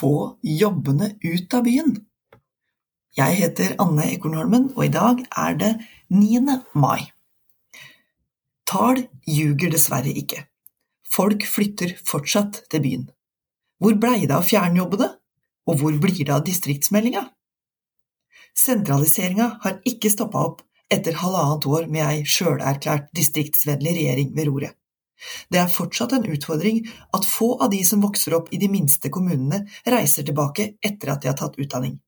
få jobbene ut av byen. Jeg heter Anne Ekornholmen, og i dag er det 9. mai. Tall ljuger dessverre ikke. Folk flytter fortsatt til byen. Hvor blei det av fjernjobbene, og hvor blir det av distriktsmeldinga? Sentraliseringa har ikke stoppa opp etter halvannet år med ei sjølerklært distriktsvennlig regjering ved roret. Det er fortsatt en utfordring at få av de som vokser opp i de minste kommunene, reiser tilbake etter at de har tatt utdanning.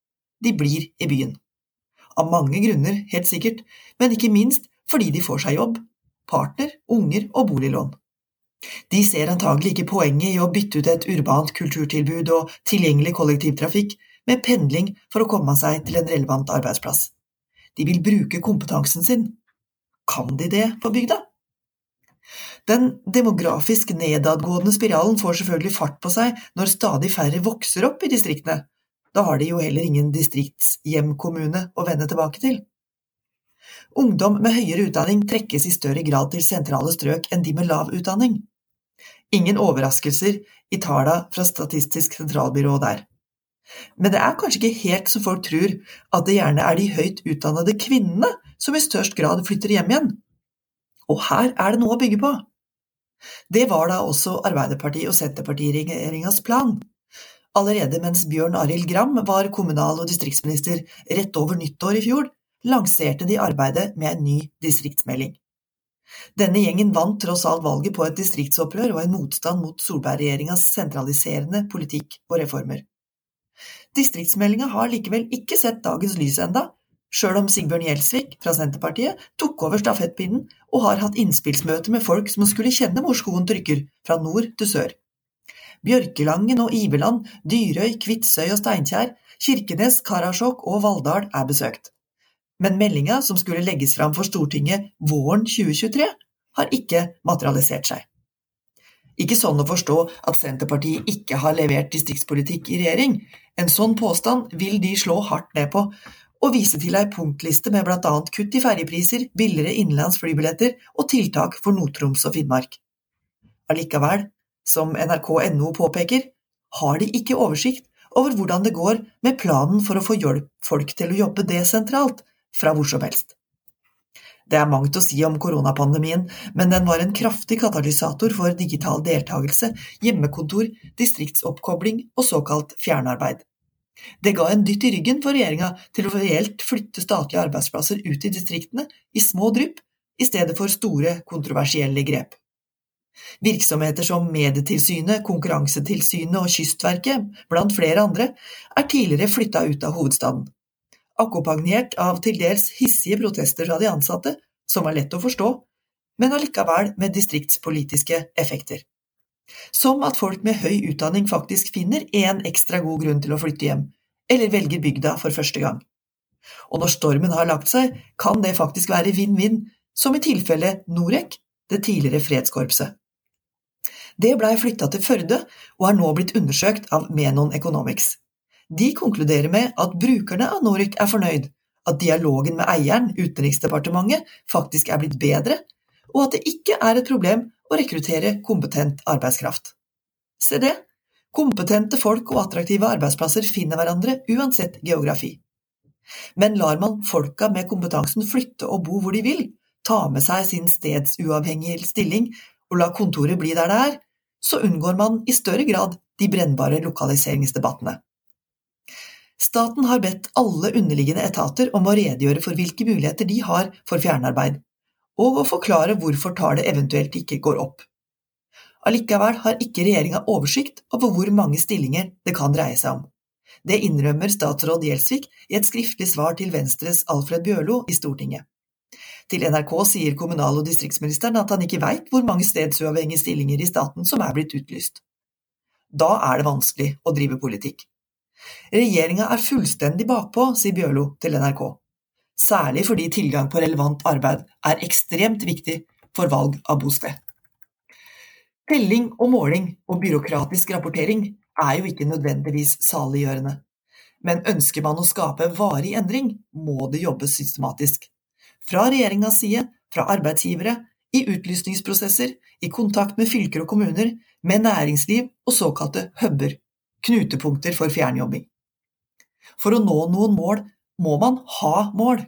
De blir i byen. Av mange grunner, helt sikkert, men ikke minst fordi de får seg jobb, partner, unger og boliglån. De ser antagelig ikke poenget i å bytte ut et urbant kulturtilbud og tilgjengelig kollektivtrafikk med pendling for å komme seg til en relevant arbeidsplass. De vil bruke kompetansen sin. Kan de det på bygda? Den demografisk nedadgående spiralen får selvfølgelig fart på seg når stadig færre vokser opp i distriktene. Da har de jo heller ingen distriktshjemkommune å vende tilbake til. Ungdom med høyere utdanning trekkes i større grad til sentrale strøk enn de med lav utdanning. Ingen overraskelser i tallene fra Statistisk sentralbyrå der. Men det er kanskje ikke helt som folk tror, at det gjerne er de høyt utdannede kvinnene som i størst grad flytter hjem igjen. Og her er det noe å bygge på. Det var da også Arbeiderparti- og Senterpartiregjeringas plan. Allerede mens Bjørn Arild Gram var kommunal- og distriktsminister rett over nyttår i fjor, lanserte de arbeidet med en ny distriktsmelding. Denne gjengen vant tross alt valget på et distriktsopprør og en motstand mot Solberg-regjeringas sentraliserende politikk og reformer. Distriktsmeldinga har likevel ikke sett dagens lys enda, sjøl om Sigbjørn Gjelsvik fra Senterpartiet tok over stafettpinnen og har hatt innspillsmøte med folk som skulle kjenne hvor skoen trykker, fra nord til sør. Bjørkelangen og Iveland, Dyrøy, Kvitsøy og Steinkjer, Kirkenes, Karasjok og Valldal er besøkt. Men meldinga som skulle legges fram for Stortinget våren 2023, har ikke materialisert seg. Ikke sånn å forstå at Senterpartiet ikke har levert distriktspolitikk i regjering, en sånn påstand vil de slå hardt ned på, og vise til ei punktliste med blant annet kutt i ferjepriser, billigere innenlands flybilletter og tiltak for Nord-Troms og Finnmark. Allikevel, som nrk.no påpeker, har de ikke oversikt over hvordan det går med planen for å få hjelp folk til å jobbe desentralt, fra hvor som helst. Det er mangt å si om koronapandemien, men den var en kraftig katalysator for digital deltakelse, hjemmekontor, distriktsoppkobling og såkalt fjernarbeid. Det ga en dytt i ryggen for regjeringa til å reelt flytte statlige arbeidsplasser ut i distriktene i små drypp, i stedet for store, kontroversielle grep. Virksomheter som Medietilsynet, Konkurransetilsynet og Kystverket, blant flere andre, er tidligere flytta ut av hovedstaden akkompagnert av til dels hissige protester fra de ansatte, som er lett å forstå, men allikevel med distriktspolitiske effekter. Som at folk med høy utdanning faktisk finner én ekstra god grunn til å flytte hjem, eller velger bygda for første gang. Og når stormen har lagt seg, kan det faktisk være vinn-vinn, som i tilfellet Norec, det tidligere fredskorpset. Det blei flytta til Førde og er nå blitt undersøkt av Menon Economics. De konkluderer med at brukerne av Norec er fornøyd, at dialogen med eieren, Utenriksdepartementet, faktisk er blitt bedre, og at det ikke er et problem å rekruttere kompetent arbeidskraft. Se det, kompetente folk og attraktive arbeidsplasser finner hverandre uansett geografi. Men lar man folka med kompetansen flytte og bo hvor de vil, ta med seg sin stedsuavhengige stilling og la kontoret bli der det er, så unngår man i større grad de brennbare lokaliseringsdebattene. Staten har bedt alle underliggende etater om å redegjøre for hvilke muligheter de har for fjernarbeid, og å forklare hvorfor tallet eventuelt ikke går opp. Allikevel har ikke regjeringa oversikt over hvor mange stillinger det kan dreie seg om. Det innrømmer statsråd Gjelsvik i et skriftlig svar til Venstres Alfred Bjørlo i Stortinget. Til NRK sier kommunal- og distriktsministeren at han ikke veit hvor mange stedsuavhengige stillinger i staten som er blitt utlyst. Da er det vanskelig å drive politikk. Regjeringa er fullstendig bakpå, sier Bjørlo til NRK. Særlig fordi tilgang på relevant arbeid er ekstremt viktig for valg av bosted. Telling og måling og byråkratisk rapportering er jo ikke nødvendigvis saliggjørende. Men ønsker man å skape varig endring, må det jobbes systematisk. Fra regjeringas side, fra arbeidsgivere, i utlysningsprosesser, i kontakt med fylker og kommuner, med næringsliv og såkalte huber knutepunkter for fjernjobbing. For å nå noen mål må man ha mål.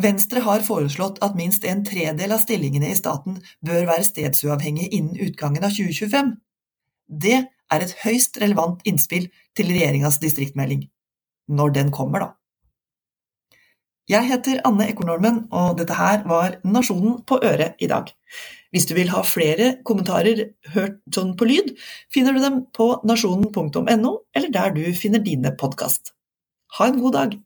Venstre har foreslått at minst en tredel av stillingene i staten bør være stedsuavhengige innen utgangen av 2025. Det er et høyst relevant innspill til regjeringas distriktmelding. Når den kommer, da. Jeg heter Anne Ekornormen, og dette her var Nasjonen på øret i dag. Hvis du vil ha flere kommentarer hørt sånn på lyd, finner du dem på nasjonen.no, eller der du finner dine podkast. Ha en god dag!